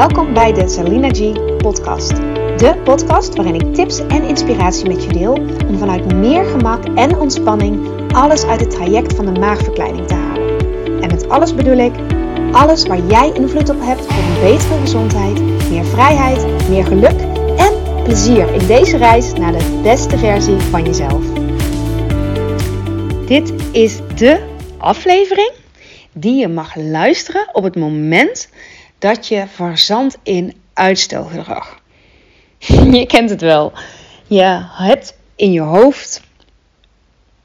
Welkom bij de Salina G podcast. De podcast waarin ik tips en inspiratie met je deel om vanuit meer gemak en ontspanning alles uit het traject van de maagverkleining te halen. En met alles bedoel ik alles waar jij invloed op hebt voor een betere gezondheid, meer vrijheid, meer geluk en plezier in deze reis naar de beste versie van jezelf. Dit is de aflevering die je mag luisteren op het moment dat je verzandt in uitstelgedrag. je kent het wel. Je hebt in je hoofd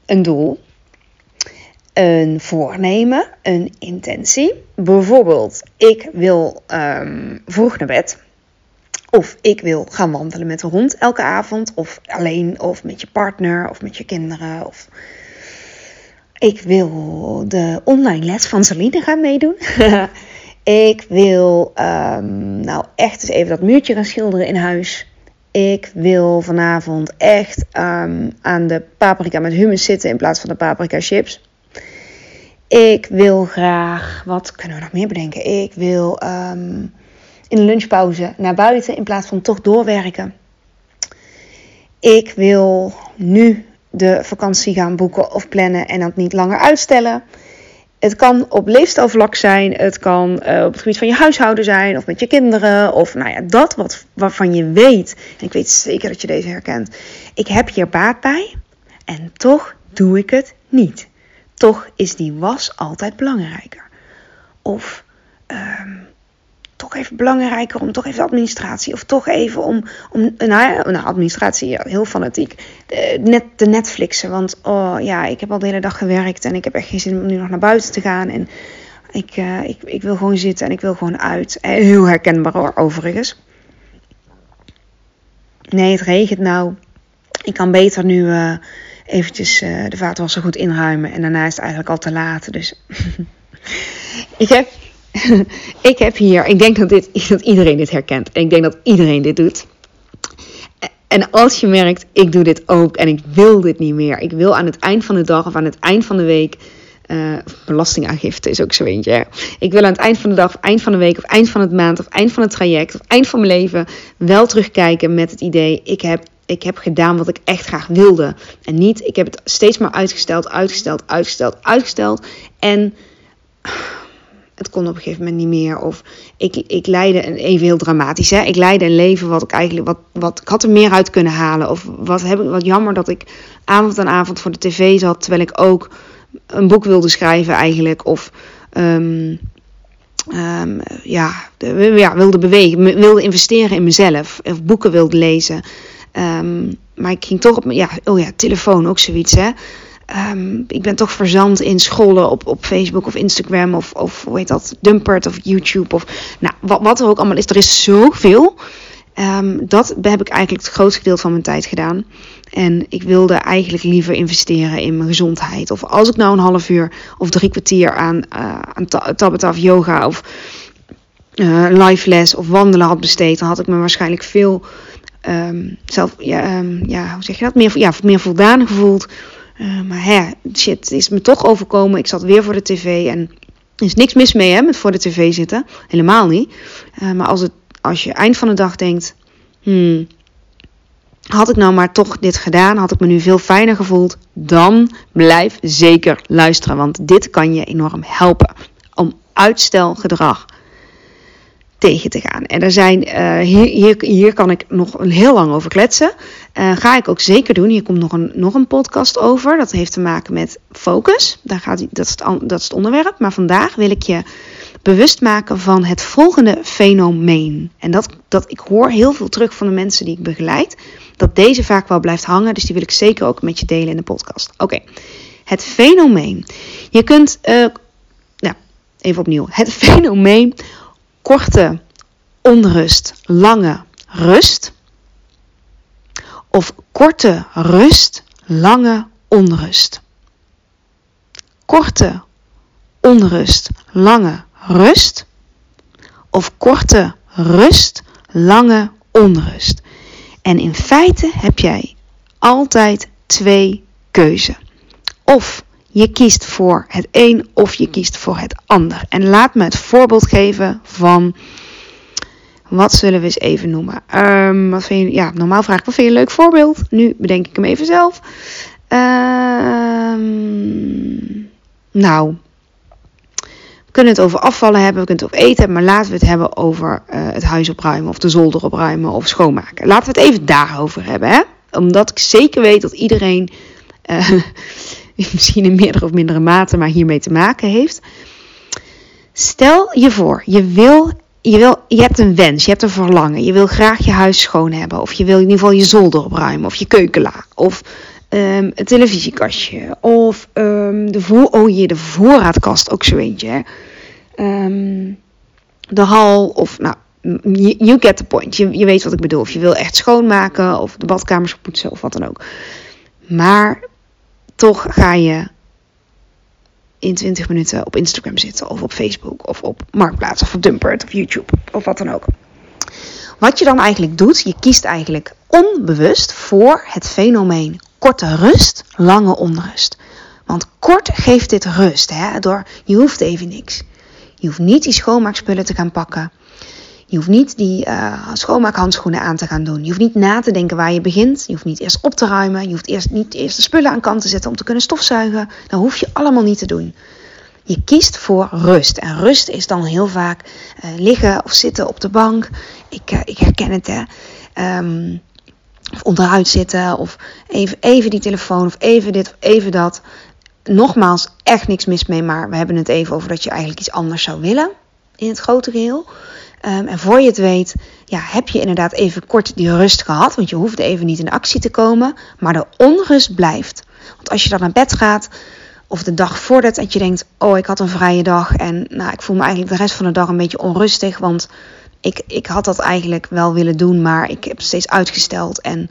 een doel, een voornemen, een intentie. Bijvoorbeeld, ik wil um, vroeg naar bed. Of ik wil gaan wandelen met de hond elke avond. Of alleen, of met je partner, of met je kinderen. Of ik wil de online les van Celine gaan meedoen. ik wil um, nou echt eens even dat muurtje gaan schilderen in huis. Ik wil vanavond echt um, aan de paprika met hummus zitten in plaats van de paprika chips. Ik wil graag, wat kunnen we nog meer bedenken? Ik wil um, in de lunchpauze naar buiten in plaats van toch doorwerken. Ik wil nu de vakantie gaan boeken of plannen en dat niet langer uitstellen. Het kan op leefstijlvlak zijn, het kan uh, op het gebied van je huishouden zijn of met je kinderen. Of nou ja, dat wat, waarvan je weet, ik weet zeker dat je deze herkent. Ik heb hier baat bij en toch doe ik het niet. Toch is die was altijd belangrijker. Of um, toch even belangrijker om toch even administratie. Of toch even om, om nou, nou administratie, heel fanatiek. De, net de Netflixen. Want oh ja, ik heb al de hele dag gewerkt en ik heb echt geen zin om nu nog naar buiten te gaan. En ik, uh, ik, ik wil gewoon zitten en ik wil gewoon uit. En heel herkenbaar hoor, overigens. Nee, het regent nou. Ik kan beter nu uh, eventjes uh, de vaatwasser goed inruimen. En daarna is het eigenlijk al te laat. Dus ik heb ik heb hier, ik denk dat, dit, dat iedereen dit herkent. En ik denk dat iedereen dit doet. En als je merkt, ik doe dit ook en ik wil dit niet meer. Ik wil aan het eind van de dag of aan het eind van de week. Uh, belastingaangifte is ook zo eentje. Ik wil aan het eind van de dag, of eind van de week, of eind van het maand, of eind van het traject, of eind van mijn leven wel terugkijken met het idee: ik heb, ik heb gedaan wat ik echt graag wilde. En niet, ik heb het steeds maar uitgesteld, uitgesteld, uitgesteld, uitgesteld. En het kon op een gegeven moment niet meer. Of ik, ik leidde, een, even heel dramatisch, hè? ik leidde een leven wat ik eigenlijk, wat, wat ik had er meer uit kunnen halen. Of wat, heb ik, wat jammer dat ik avond aan avond voor de tv zat, terwijl ik ook een boek wilde schrijven eigenlijk. Of um, um, ja, ja, wilde bewegen, wilde investeren in mezelf. Of boeken wilde lezen. Um, maar ik ging toch op ja, oh ja, telefoon ook zoiets hè. Um, ik ben toch verzand in scrollen op, op Facebook of Instagram of, of hoe heet dat, Dumpert of YouTube of nou, wat, wat er ook allemaal is. Er is zoveel. Um, dat heb ik eigenlijk het grootste gedeelte van mijn tijd gedaan. En ik wilde eigenlijk liever investeren in mijn gezondheid. Of als ik nou een half uur of drie kwartier aan, uh, aan yoga of uh, live les of wandelen had besteed, dan had ik me waarschijnlijk veel um, zelf, ja, ja, hoe zeg je dat? Meer, ja, meer voldaan gevoeld uh, maar hè, shit, het is me toch overkomen. Ik zat weer voor de tv en er is niks mis mee hè, met voor de tv zitten. Helemaal niet. Uh, maar als, het, als je eind van de dag denkt... Hmm, had ik nou maar toch dit gedaan, had ik me nu veel fijner gevoeld, dan blijf zeker luisteren. Want dit kan je enorm helpen om uitstelgedrag tegen te gaan. En er zijn, uh, hier, hier, hier, kan ik nog heel lang over kletsen. Uh, ga ik ook zeker doen. Hier komt nog een, nog een podcast over. Dat heeft te maken met focus. Daar gaat, dat, is het, dat is het onderwerp. Maar vandaag wil ik je bewust maken van het volgende fenomeen. En dat, dat ik hoor heel veel terug van de mensen die ik begeleid. Dat deze vaak wel blijft hangen. Dus die wil ik zeker ook met je delen in de podcast. Oké, het fenomeen. Je kunt, uh, nou, even opnieuw. Het fenomeen korte onrust, lange rust. Of korte rust, lange onrust. Korte onrust, lange rust. Of korte rust, lange onrust. En in feite heb jij altijd twee keuzen. Of je kiest voor het een of je kiest voor het ander. En laat me het voorbeeld geven van Wat zullen we eens even noemen? Um, wat vind je, ja, normaal vraag ik, wat vind je een leuk voorbeeld? Nu bedenk ik hem even zelf. Um, nou, we kunnen het over afvallen hebben, we kunnen het over eten hebben, maar laten we het hebben over uh, het huis opruimen of de zolder opruimen of schoonmaken. Laten we het even daarover hebben, hè? Omdat ik zeker weet dat iedereen, uh, misschien in meerdere of mindere mate, maar hiermee te maken heeft. Stel je voor, je wil je, wil, je hebt een wens, je hebt een verlangen. Je wil graag je huis schoon hebben. Of je wil in ieder geval je zolder opruimen. Of je keukenla. Of um, het televisiekastje. Of um, de, oh je, de voorraadkast, ook zo eentje. Um, de hal. Of nou, you get the point. Je, je weet wat ik bedoel. Of je wil echt schoonmaken. Of de badkamers poetsen. Of wat dan ook. Maar toch ga je in 20 minuten op Instagram zitten, of op Facebook, of op Marktplaats, of op Dumpert, of YouTube, of wat dan ook. Wat je dan eigenlijk doet, je kiest eigenlijk onbewust voor het fenomeen korte rust, lange onrust. Want kort geeft dit rust, hè? door je hoeft even niks. Je hoeft niet die schoonmaakspullen te gaan pakken. Je hoeft niet die uh, schoonmaakhandschoenen aan te gaan doen. Je hoeft niet na te denken waar je begint. Je hoeft niet eerst op te ruimen. Je hoeft eerst niet eerst de spullen aan kant te zetten om te kunnen stofzuigen. Dat hoef je allemaal niet te doen. Je kiest voor rust. En rust is dan heel vaak uh, liggen of zitten op de bank. Ik, uh, ik herken het hè. Um, of onderuit zitten. Of even, even die telefoon. Of even dit of even dat. Nogmaals, echt niks mis mee. Maar we hebben het even over dat je eigenlijk iets anders zou willen. In het grote geheel. Um, en voor je het weet, ja, heb je inderdaad even kort die rust gehad. Want je hoeft even niet in actie te komen. Maar de onrust blijft. Want als je dan naar bed gaat, of de dag voordat dat je denkt: Oh, ik had een vrije dag. En nou, ik voel me eigenlijk de rest van de dag een beetje onrustig. Want ik, ik had dat eigenlijk wel willen doen, maar ik heb steeds uitgesteld. En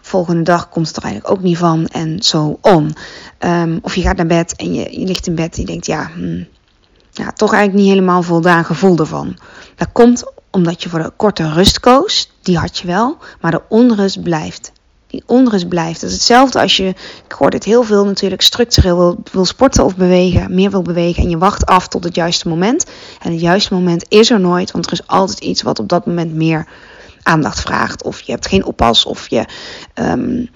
volgende dag komt het er eigenlijk ook niet van. En zo on. Um, of je gaat naar bed en je, je ligt in bed en je denkt: Ja, hmm, ja, toch eigenlijk niet helemaal voldaan gevoel ervan. Dat komt omdat je voor de korte rust koos, die had je wel, maar de onrust blijft. Die onrust blijft. Dat is hetzelfde als je, ik hoor dit heel veel natuurlijk, structureel wil, wil sporten of bewegen, meer wil bewegen en je wacht af tot het juiste moment. En het juiste moment is er nooit, want er is altijd iets wat op dat moment meer aandacht vraagt. Of je hebt geen oppas, of je. Um,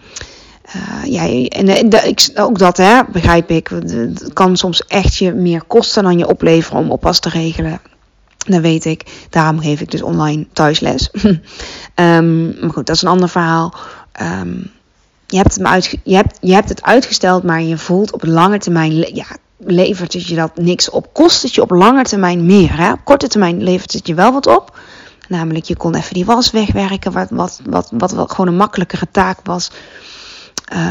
ja, en de, ik, ook dat hè, begrijp ik. Het kan soms echt je meer kosten dan je opleveren om oppas te regelen. Dat weet ik. Daarom geef ik dus online thuisles. um, maar goed, dat is een ander verhaal. Um, je, hebt het uit, je, hebt, je hebt het uitgesteld, maar je voelt op lange termijn. Ja, levert het je dat niks op? Kost het je op lange termijn meer? Hè? Op korte termijn levert het je wel wat op. Namelijk, je kon even die was wegwerken, wat, wat, wat, wat, gewoon een makkelijkere taak was.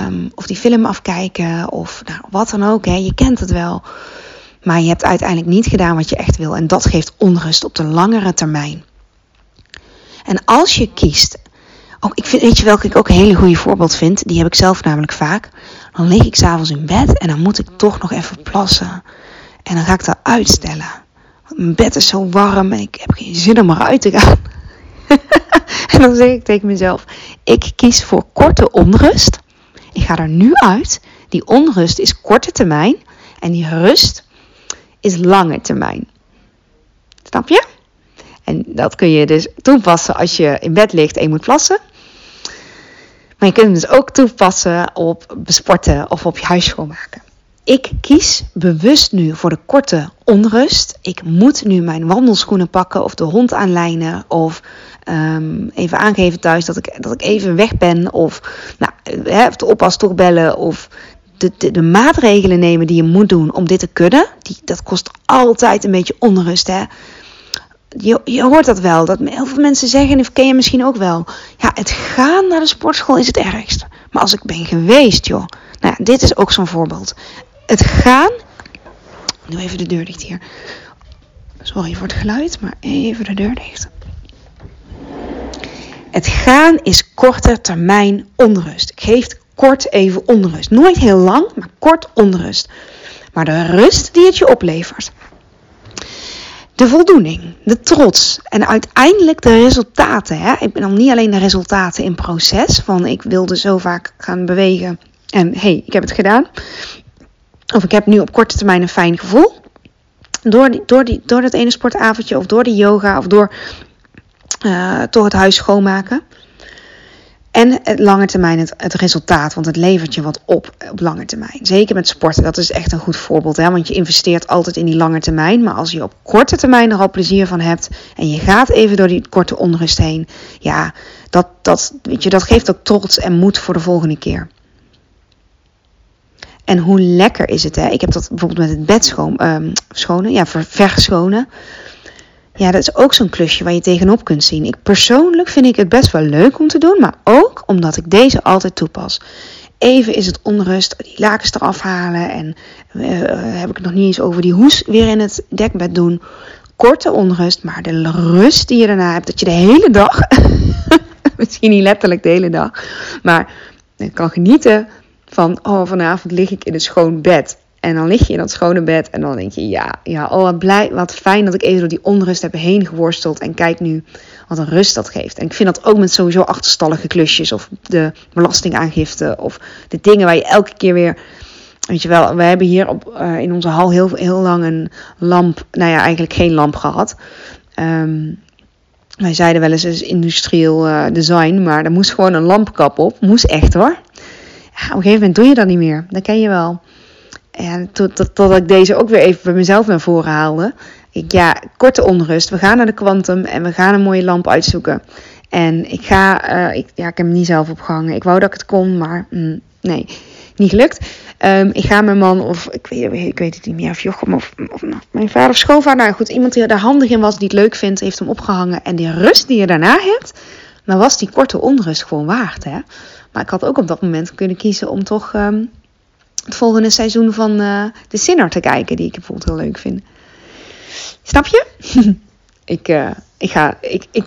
Um, of die film afkijken of nou, wat dan ook. Hè. Je kent het wel. Maar je hebt uiteindelijk niet gedaan wat je echt wil. En dat geeft onrust op de langere termijn. En als je kiest. Ook, ik vind, weet je welke ik ook een hele goede voorbeeld vind? Die heb ik zelf namelijk vaak. Dan lig ik s'avonds in bed en dan moet ik toch nog even plassen. En dan ga ik dat uitstellen. Want mijn bed is zo warm en ik heb geen zin om eruit te gaan. en dan zeg ik tegen mezelf: ik kies voor korte onrust ik ga er nu uit. Die onrust is korte termijn en die rust is lange termijn. Snap je? En dat kun je dus toepassen als je in bed ligt en je moet plassen. Maar je kunt het dus ook toepassen op besporten of op je huis schoonmaken. Ik kies bewust nu voor de korte onrust. Ik moet nu mijn wandelschoenen pakken of de hond aanlijnen of um, even aangeven thuis dat ik, dat ik even weg ben of nou, hè, de oppas toch bellen of de, de, maatregelen nemen die je moet doen om dit te kunnen. Die, dat kost altijd een beetje onrust. Hè? Je, je hoort dat wel. Dat heel veel mensen zeggen, of ken je misschien ook wel. Ja, het gaan naar de sportschool is het ergst. Maar als ik ben geweest, joh. Nou, dit is ook zo'n voorbeeld het gaan. Doe even de deur dicht hier. Sorry voor het geluid, maar even de deur dicht. Het gaan is korte termijn onrust. Geeft kort even onrust. Nooit heel lang, maar kort onrust. Maar de rust die het je oplevert. De voldoening, de trots en uiteindelijk de resultaten. Hè? Ik ben dan niet alleen de resultaten in proces van ik wilde zo vaak gaan bewegen en hey, ik heb het gedaan. Of ik heb nu op korte termijn een fijn gevoel. Door, door, die, door dat ene sportavondje of door die yoga of door uh, toch het huis schoonmaken. En het lange termijn het, het, resultaat, want het levert je wat op op lange termijn. Zeker met sporten, dat is echt een goed voorbeeld. Hè? Want je investeert altijd in die lange termijn. Maar als je op korte termijn er al plezier van hebt en je gaat even door die korte onrust heen. Ja, dat, dat, weet je, dat geeft ook trots en moed voor de volgende keer. En hoe lekker is het, hè? Ik heb dat bijvoorbeeld met het bed schoon, um, schonen, ja, verschonen. Ja, dat is ook zo'n klusje waar je tegenop kunt zien. Ik persoonlijk vind ik het best wel leuk om te doen, maar ook omdat ik deze altijd toepas. Even is het onrust, die lakens eraf halen en uh, heb ik het nog niet eens over die hoes weer in het dekbed doen. Korte onrust, maar de rust die je daarna hebt, dat je de hele dag, misschien niet letterlijk de hele dag, maar kan genieten van, oh vanavond lig ik in een schoon bed. En dan lig je in dat schone bed en dan denk je, ja, ja oh wat, blij, wat fijn dat ik even door die onrust heb heen geworsteld. En kijk nu wat een rust dat geeft. En ik vind dat ook met sowieso achterstallige klusjes of de belastingaangifte of de dingen waar je elke keer weer... Weet je wel, we hebben hier op, uh, in onze hal heel, lang een lamp, nou ja, eigenlijk geen lamp gehad. Um, wij zeiden wel eens, is industrieel uh, design, maar er moest gewoon een lampkap op. Moest echt hoor. Op een gegeven moment doe je dat niet meer. Dat ken je wel. En totdat tot, ik deze ook weer even bij mezelf naar voren haalde. Ik, ja, korte onrust. We gaan naar de Quantum en we gaan een mooie lamp uitzoeken. En ik ga, uh, ik, ja, ik heb hem niet zelf opgehangen. Ik wou dat ik het kon, maar mm, nee, niet gelukt. Um, ik ga mijn man, of ik weet, ik weet het niet meer, of Jochem, of, of mijn vader of schoonvader. Nou goed, iemand die er handig in was, die het leuk vindt, heeft hem opgehangen. En die rust die je daarna hebt, dan was die korte onrust gewoon waard. Hè? Maar ik had ook op dat moment kunnen kiezen om toch um, het volgende seizoen van uh, de Sinner te kijken, die ik bijvoorbeeld heel leuk vind. Snap je? ik, uh, ik ga. Ik,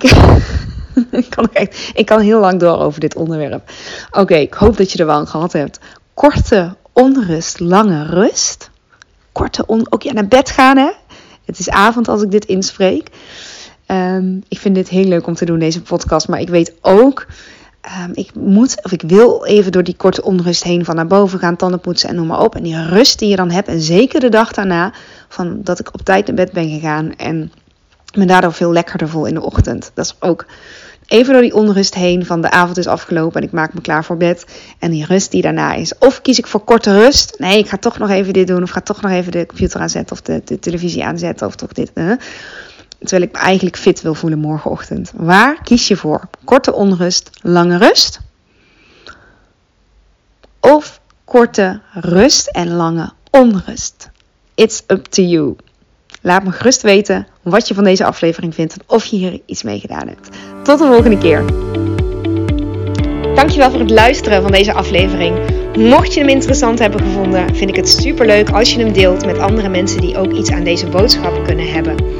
ik, kan echt, ik kan heel lang door over dit onderwerp. Oké, ik hoop dat je er wel aan gehad hebt. Korte onrust, lange rust. Korte on, ook ja, naar bed gaan, hè? Het is avond als ik dit inspreek. Um, ik vind dit heel leuk om te doen, deze podcast. Maar ik weet ook Um, ik moet of ik wil even door die korte onrust heen van naar boven gaan, tanden poetsen en noem maar op. En die rust die je dan hebt, en zeker de dag daarna, van dat ik op tijd naar bed ben gegaan en me daardoor veel lekkerder voel in de ochtend. Dat is ook even door die onrust heen van de avond is afgelopen en ik maak me klaar voor bed. En die rust die daarna is. Of kies ik voor korte rust. Nee, ik ga toch nog even dit doen. Of ga toch nog even de computer aanzetten of de, de televisie aanzetten. Of toch dit. Uh. Terwijl ik me eigenlijk fit wil voelen morgenochtend. Waar kies je voor? Korte onrust, lange rust? Of korte rust en lange onrust? It's up to you. Laat me gerust weten wat je van deze aflevering vindt en of je hier iets mee gedaan hebt. Tot de volgende keer. Dankjewel voor het luisteren van deze aflevering. Mocht je hem interessant hebben gevonden, vind ik het super leuk als je hem deelt met andere mensen die ook iets aan deze boodschap kunnen hebben.